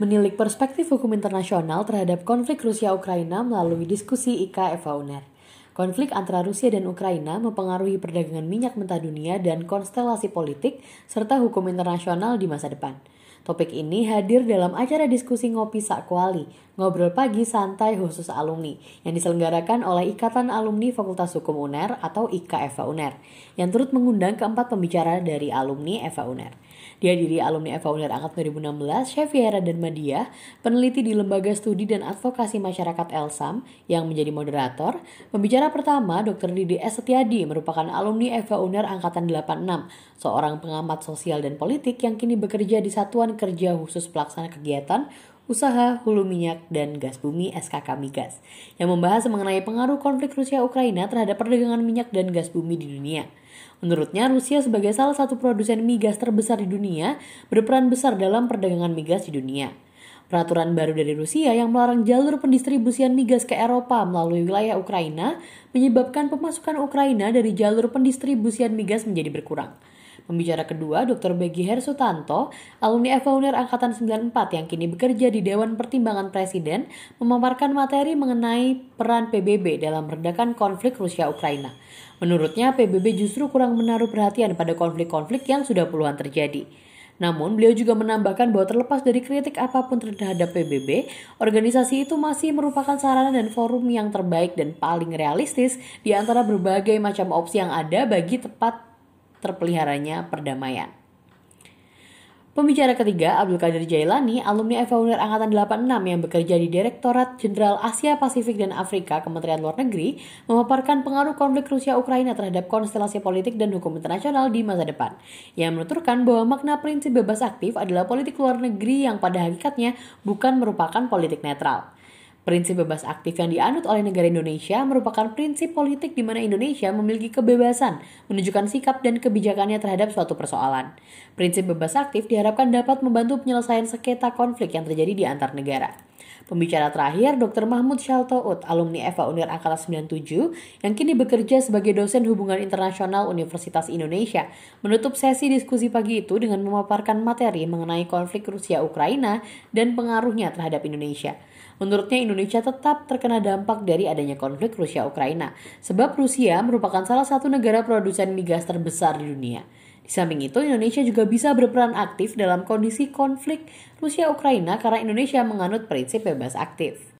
menilik perspektif hukum internasional terhadap konflik Rusia-Ukraina melalui diskusi IKA UNER. Konflik antara Rusia dan Ukraina mempengaruhi perdagangan minyak mentah dunia dan konstelasi politik serta hukum internasional di masa depan. Topik ini hadir dalam acara diskusi Ngopi Sakwali, ngobrol pagi santai khusus alumni, yang diselenggarakan oleh Ikatan Alumni Fakultas Hukum UNER atau IKA Eva UNER, yang turut mengundang keempat pembicara dari alumni Eva UNER. Dihadiri alumni Eva UNER Angkat 2016, Chef Yara dan Madia, peneliti di Lembaga Studi dan Advokasi Masyarakat Elsam yang menjadi moderator. Pembicara pertama, Dr. Didi S. Setiadi, merupakan alumni Eva UNER Angkatan 86, seorang pengamat sosial dan politik yang kini bekerja di Satuan Kerja Khusus Pelaksana Kegiatan Usaha Hulu Minyak dan Gas Bumi SKK Migas, yang membahas mengenai pengaruh konflik Rusia-Ukraina terhadap perdagangan minyak dan gas bumi di dunia. Menurutnya, Rusia sebagai salah satu produsen migas terbesar di dunia berperan besar dalam perdagangan migas di dunia. Peraturan baru dari Rusia yang melarang jalur pendistribusian migas ke Eropa melalui wilayah Ukraina menyebabkan pemasukan Ukraina dari jalur pendistribusian migas menjadi berkurang. Pembicara kedua, Dr. Begi Hersutanto, alumni Eva Unir Angkatan 94 yang kini bekerja di Dewan Pertimbangan Presiden, memaparkan materi mengenai peran PBB dalam meredakan konflik Rusia-Ukraina. Menurutnya, PBB justru kurang menaruh perhatian pada konflik-konflik yang sudah puluhan terjadi. Namun, beliau juga menambahkan bahwa terlepas dari kritik apa pun terhadap PBB, organisasi itu masih merupakan sarana dan forum yang terbaik dan paling realistis di antara berbagai macam opsi yang ada bagi tepat terpeliharanya perdamaian. Pembicara ketiga, Abdul Qadir Jailani, alumni Eva Unir Angkatan 86 yang bekerja di Direktorat Jenderal Asia Pasifik dan Afrika Kementerian Luar Negeri, memaparkan pengaruh konflik Rusia-Ukraina terhadap konstelasi politik dan hukum internasional di masa depan. Ia menuturkan bahwa makna prinsip bebas aktif adalah politik luar negeri yang pada hakikatnya bukan merupakan politik netral. Prinsip bebas aktif yang dianut oleh negara Indonesia merupakan prinsip politik di mana Indonesia memiliki kebebasan menunjukkan sikap dan kebijakannya terhadap suatu persoalan. Prinsip bebas aktif diharapkan dapat membantu penyelesaian sengketa konflik yang terjadi di antar negara. Pembicara terakhir, Dr. Mahmud Shaltout, alumni Eva Unir Angkatan 97, yang kini bekerja sebagai dosen hubungan internasional Universitas Indonesia, menutup sesi diskusi pagi itu dengan memaparkan materi mengenai konflik Rusia-Ukraina dan pengaruhnya terhadap Indonesia. Menurutnya Indonesia tetap terkena dampak dari adanya konflik Rusia-Ukraina, sebab Rusia merupakan salah satu negara produsen migas terbesar di dunia. Di samping itu, Indonesia juga bisa berperan aktif dalam kondisi konflik Rusia-Ukraina karena Indonesia menganut prinsip bebas aktif.